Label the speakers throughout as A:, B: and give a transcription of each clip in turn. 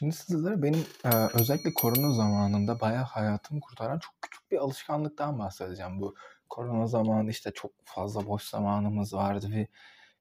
A: Şimdi sizlere benim e, özellikle korona zamanında bayağı hayatımı kurtaran çok küçük bir alışkanlıktan bahsedeceğim. Bu korona zamanı işte çok fazla boş zamanımız vardı ve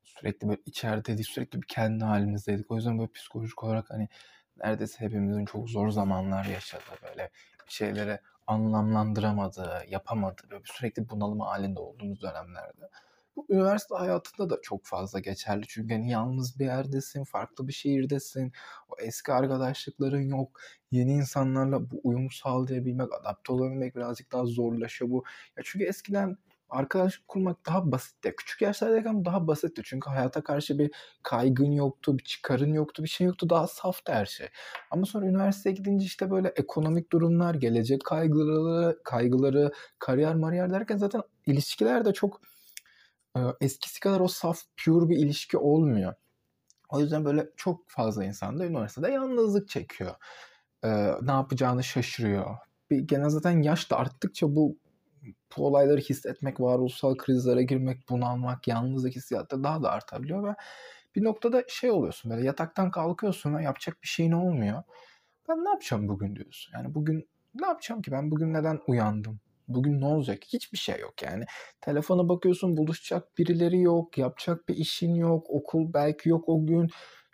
A: sürekli böyle içerideydik, sürekli bir kendi halimizdeydik. O yüzden böyle psikolojik olarak hani neredeyse hepimizin çok zor zamanlar yaşadığı böyle bir şeylere anlamlandıramadığı, yapamadığı, böyle sürekli bunalım halinde olduğumuz dönemlerde. Bu üniversite hayatında da çok fazla geçerli. Çünkü hani yalnız bir yerdesin, farklı bir şehirdesin. O eski arkadaşlıkların yok. Yeni insanlarla bu uyumu sağlayabilmek, adapte olabilmek birazcık daha zorlaşıyor bu. Ya çünkü eskiden arkadaşlık kurmak daha basitti. Küçük yaşlardayken daha basitti. Çünkü hayata karşı bir kaygın yoktu, bir çıkarın yoktu, bir şey yoktu. Daha saftı her şey. Ama sonra üniversiteye gidince işte böyle ekonomik durumlar, gelecek kaygıları, kaygıları, kariyer mariyer derken zaten ilişkiler de çok eskisi kadar o saf, pure bir ilişki olmuyor. O yüzden böyle çok fazla insan da üniversitede yalnızlık çekiyor. Ee, ne yapacağını şaşırıyor. Bir, gene zaten yaş da arttıkça bu bu olayları hissetmek, varoluşsal krizlere girmek, bunalmak, yalnızlık hissiyatı daha da artabiliyor ve bir noktada şey oluyorsun böyle yataktan kalkıyorsun ve yapacak bir şeyin olmuyor. Ben ne yapacağım bugün diyorsun. Yani bugün ne yapacağım ki ben bugün neden uyandım? Bugün ne olacak? Hiçbir şey yok yani. Telefona bakıyorsun buluşacak birileri yok. Yapacak bir işin yok. Okul belki yok o gün.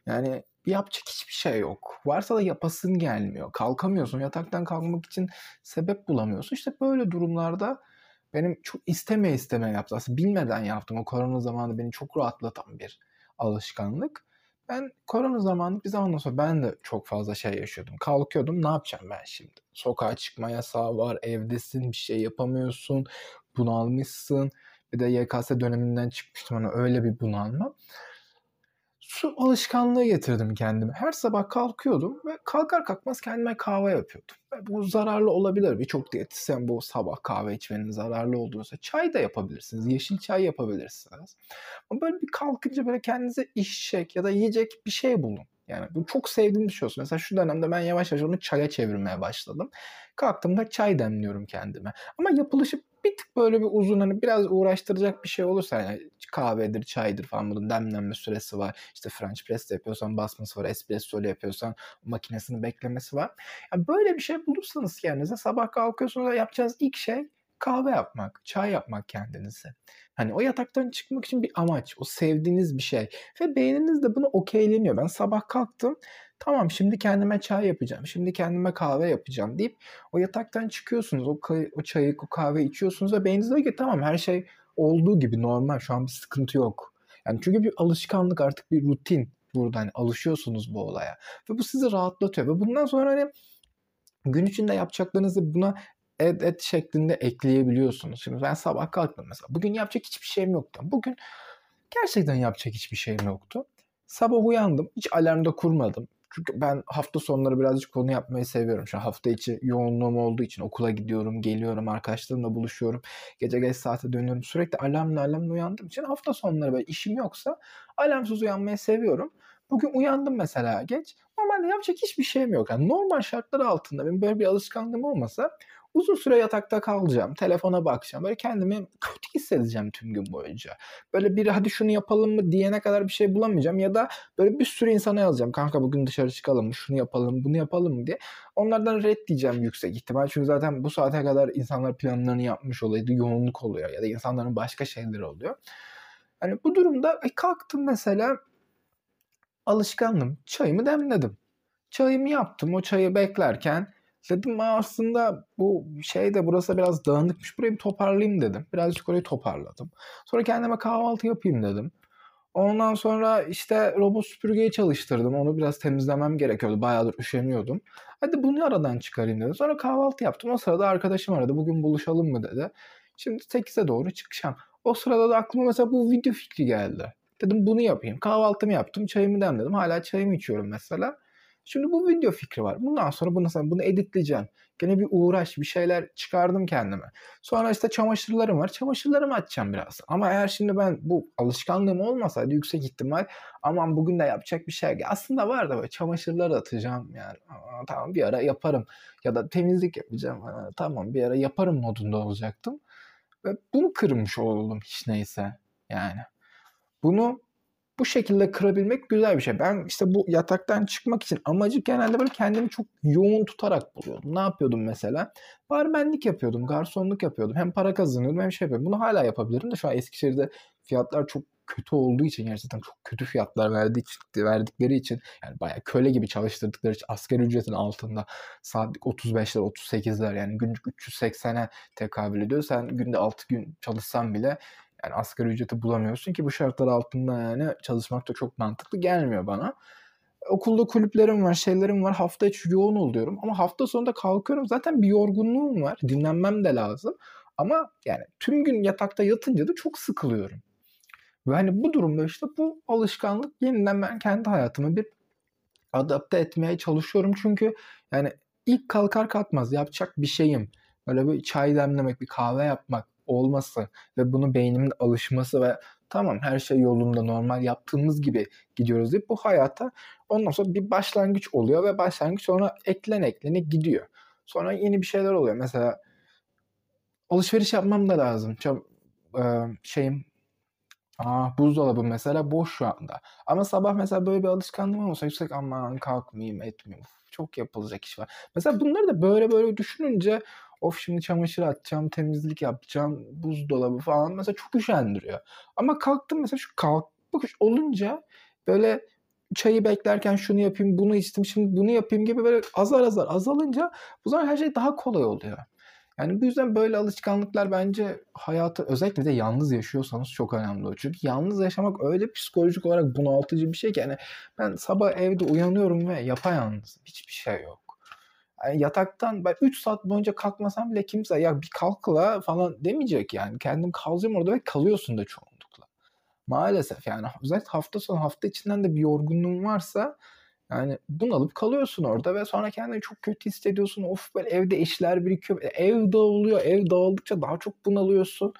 A: Yani yapacak hiçbir şey yok. Varsa da yapasın gelmiyor. Kalkamıyorsun. Yataktan kalkmak için sebep bulamıyorsun. İşte böyle durumlarda benim çok isteme isteme yaptım. Aslında bilmeden yaptım. O korona zamanı beni çok rahatlatan bir alışkanlık. Ben korona zamanı bir zamandan sonra ben de çok fazla şey yaşıyordum. Kalkıyordum ne yapacağım ben şimdi? Sokağa çıkma yasağı var, evdesin, bir şey yapamıyorsun, bunalmışsın. Bir de YKS döneminden çıkmıştım hani öyle bir bunalma su alışkanlığı getirdim kendime. Her sabah kalkıyordum ve kalkar kalkmaz kendime kahve yapıyordum. Ve bu zararlı olabilir. Birçok diyetisyen bu sabah kahve içmenin zararlı olduğunu söylüyor. Çay da yapabilirsiniz. Yeşil çay yapabilirsiniz. Ama böyle bir kalkınca böyle kendinize içecek ya da yiyecek bir şey bulun. Yani bu çok sevdiğim bir şey olsun. Mesela şu dönemde ben yavaş yavaş onu çaya çevirmeye başladım. Kalktığımda çay demliyorum kendime. Ama yapılışı bir tık böyle bir uzun hani biraz uğraştıracak bir şey olursa yani kahvedir, çaydır falan bunun demlenme süresi var. İşte French press yapıyorsan basması var, espresso yapıyorsan makinesini beklemesi var. Yani böyle bir şey bulursanız kendinize sabah kalkıyorsunuz da yapacağınız ilk şey kahve yapmak, çay yapmak kendinize. Hani o yataktan çıkmak için bir amaç, o sevdiğiniz bir şey. Ve beyniniz de bunu okeyleniyor. Ben sabah kalktım, tamam şimdi kendime çay yapacağım, şimdi kendime kahve yapacağım deyip o yataktan çıkıyorsunuz. O, o çayı, o kahve içiyorsunuz ve beyniniz diyor ki tamam her şey olduğu gibi normal, şu an bir sıkıntı yok. Yani çünkü bir alışkanlık artık bir rutin burada hani alışıyorsunuz bu olaya. Ve bu sizi rahatlatıyor. Ve bundan sonra hani gün içinde yapacaklarınızı buna ed et şeklinde ekleyebiliyorsunuz. Şimdi ben sabah kalktım mesela. Bugün yapacak hiçbir şeyim yoktu. Bugün gerçekten yapacak hiçbir şeyim yoktu. Sabah uyandım. Hiç alarm da kurmadım. Çünkü ben hafta sonları birazcık konu yapmayı seviyorum. Şu hafta içi yoğunluğum olduğu için okula gidiyorum, geliyorum, arkadaşlarımla buluşuyorum. Gece geç saate dönüyorum. Sürekli alarmla alarmla uyandığım için hafta sonları böyle işim yoksa alarmsız uyanmayı seviyorum. Bugün uyandım mesela geç. Normalde yapacak hiçbir şeyim yok. Yani normal şartlar altında benim böyle bir alışkanlığım olmasa Uzun süre yatakta kalacağım. Telefona bakacağım. Böyle kendimi kötü hissedeceğim tüm gün boyunca. Böyle biri hadi şunu yapalım mı diyene kadar bir şey bulamayacağım. Ya da böyle bir sürü insana yazacağım. Kanka bugün dışarı çıkalım mı? Şunu yapalım bunu yapalım mı diye. Onlardan red diyeceğim yüksek ihtimal. Çünkü zaten bu saate kadar insanlar planlarını yapmış oluyordu. Yoğunluk oluyor. Ya da insanların başka şeyleri oluyor. Hani bu durumda e, kalktım mesela alışkanlım. Çayımı demledim. Çayımı yaptım. O çayı beklerken Dedim aslında bu şey de burası biraz dağınıkmış. Burayı bir toparlayayım dedim. Birazcık orayı toparladım. Sonra kendime kahvaltı yapayım dedim. Ondan sonra işte robot süpürgeyi çalıştırdım. Onu biraz temizlemem gerekiyordu. Bayağıdır üşeniyordum. Hadi bunu aradan çıkarayım dedim. Sonra kahvaltı yaptım. O sırada arkadaşım aradı. Bugün buluşalım mı dedi. Şimdi 8'e doğru çıkacağım. O sırada da aklıma mesela bu video fikri geldi. Dedim bunu yapayım. Kahvaltımı yaptım. Çayımı demledim. Hala çayımı içiyorum mesela. Şimdi bu video fikri var. Bundan sonra bunu, bunu editleyeceğim. Gene bir uğraş, bir şeyler çıkardım kendime. Sonra işte çamaşırlarım var. Çamaşırlarımı açacağım biraz. Ama eğer şimdi ben bu alışkanlığım olmasaydı yüksek ihtimal aman bugün de yapacak bir şey. Aslında var da böyle çamaşırları atacağım yani. Aa, tamam bir ara yaparım. Ya da temizlik yapacağım. Aa, tamam bir ara yaparım modunda olacaktım. Ve bunu kırmış oldum hiç neyse yani. Bunu bu şekilde kırabilmek güzel bir şey. Ben işte bu yataktan çıkmak için amacı genelde böyle kendimi çok yoğun tutarak buluyordum. Ne yapıyordum mesela? Barmenlik yapıyordum, garsonluk yapıyordum. Hem para kazanıyordum hem şey yapıyordum. Bunu hala yapabilirim de şu an Eskişehir'de fiyatlar çok kötü olduğu için gerçekten çok kötü fiyatlar verdiği için, verdikleri için yani bayağı köle gibi çalıştırdıkları için asgari ücretin altında saatlik 35'ler 38'ler yani günlük 380'e tekabül ediyor. Sen günde 6 gün çalışsan bile yani asgari ücreti bulamıyorsun ki bu şartlar altında yani çalışmak da çok mantıklı gelmiyor bana. Okulda kulüplerim var, şeylerim var. Hafta içi yoğun oluyorum ama hafta sonunda kalkıyorum. Zaten bir yorgunluğum var. Dinlenmem de lazım. Ama yani tüm gün yatakta yatınca da çok sıkılıyorum. Ve hani bu durumda işte bu alışkanlık yeniden ben kendi hayatımı bir adapte etmeye çalışıyorum. Çünkü yani ilk kalkar kalkmaz yapacak bir şeyim. Böyle bir çay demlemek, bir kahve yapmak olması ve bunu beynimin alışması ve tamam her şey yolunda normal yaptığımız gibi gidiyoruz deyip bu hayata ondan sonra bir başlangıç oluyor ve başlangıç sonra eklen eklene gidiyor. Sonra yeni bir şeyler oluyor. Mesela alışveriş yapmam da lazım. Çok, e, şeyim Aa, buzdolabı mesela boş şu anda. Ama sabah mesela böyle bir alışkanlığım olsa yüksek aman kalkmayayım etmeyeyim. Çok yapılacak iş var. Mesela bunları da böyle böyle düşününce of şimdi çamaşır atacağım, temizlik yapacağım, buzdolabı falan mesela çok üşendiriyor. Ama kalktım mesela şu kalkmak olunca böyle çayı beklerken şunu yapayım, bunu içtim, şimdi bunu yapayım gibi böyle azar azar azalınca bu zaman her şey daha kolay oluyor. Yani bu yüzden böyle alışkanlıklar bence hayatı özellikle de yalnız yaşıyorsanız çok önemli. Çünkü yalnız yaşamak öyle psikolojik olarak bunaltıcı bir şey ki yani ben sabah evde uyanıyorum ve yapayalnızım. Hiçbir şey yok. Yani yataktan ben 3 saat boyunca kalkmasam bile kimse ya bir kalkla falan demeyecek yani. Kendim kalacağım orada ve kalıyorsun da çoğunlukla. Maalesef yani özellikle hafta sonu hafta içinden de bir yorgunluğun varsa yani bunalıp kalıyorsun orada ve sonra kendini çok kötü hissediyorsun. Of böyle evde işler birikiyor. E, ev dağılıyor. Ev dağıldıkça daha çok bunalıyorsun.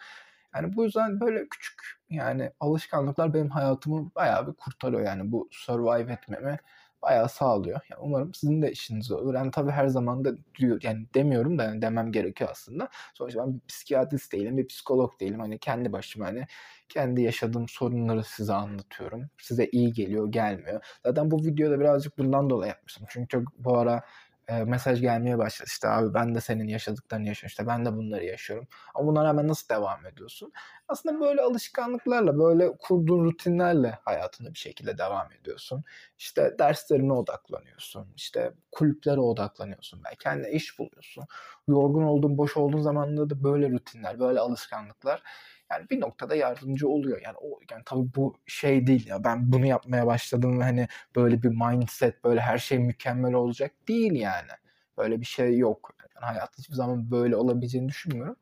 A: Yani bu yüzden böyle küçük yani alışkanlıklar benim hayatımı bayağı bir kurtarıyor. Yani bu survive etmemi bayağı sağlıyor. Yani umarım sizin de işiniz olur. Yani tabii her zaman da diyor yani demiyorum da yani demem gerekiyor aslında. Sonuçta ben bir psikiyatrist değilim, bir psikolog değilim. Hani kendi başıma hani kendi yaşadığım sorunları size anlatıyorum. Size iyi geliyor, gelmiyor. Zaten bu videoda birazcık bundan dolayı yapmıştım. Çünkü çok bu ara e, mesaj gelmeye başladı. İşte abi ben de senin yaşadıklarını yaşıyorum. İşte ben de bunları yaşıyorum. Ama buna rağmen nasıl devam ediyorsun? Aslında böyle alışkanlıklarla, böyle kurduğun rutinlerle hayatına bir şekilde devam ediyorsun. İşte derslerine odaklanıyorsun. İşte kulüplere odaklanıyorsun. Belki kendine iş buluyorsun. Yorgun olduğun, boş olduğun zamanlarda da böyle rutinler, böyle alışkanlıklar yani bir noktada yardımcı oluyor. Yani o yani tabii bu şey değil ya ben bunu yapmaya başladım ve hani böyle bir mindset böyle her şey mükemmel olacak değil yani. Böyle bir şey yok. Yani hayat hiçbir zaman böyle olabileceğini düşünmüyorum.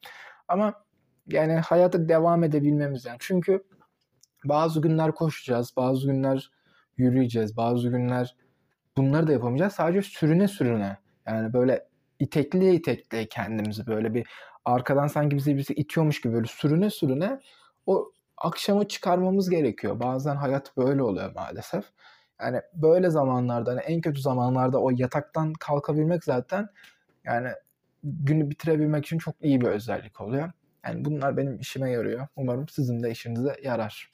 A: Ama yani hayata devam edebilmemiz yani. Çünkü bazı günler koşacağız, bazı günler yürüyeceğiz, bazı günler bunları da yapamayacağız. Sadece sürüne sürüne. Yani böyle itekliye itekliye kendimizi böyle bir arkadan sanki bizi birisi itiyormuş gibi böyle sürüne sürüne o akşama çıkarmamız gerekiyor. Bazen hayat böyle oluyor maalesef. Yani böyle zamanlarda hani en kötü zamanlarda o yataktan kalkabilmek zaten yani günü bitirebilmek için çok iyi bir özellik oluyor. Yani bunlar benim işime yarıyor. Umarım sizin de işinize yarar.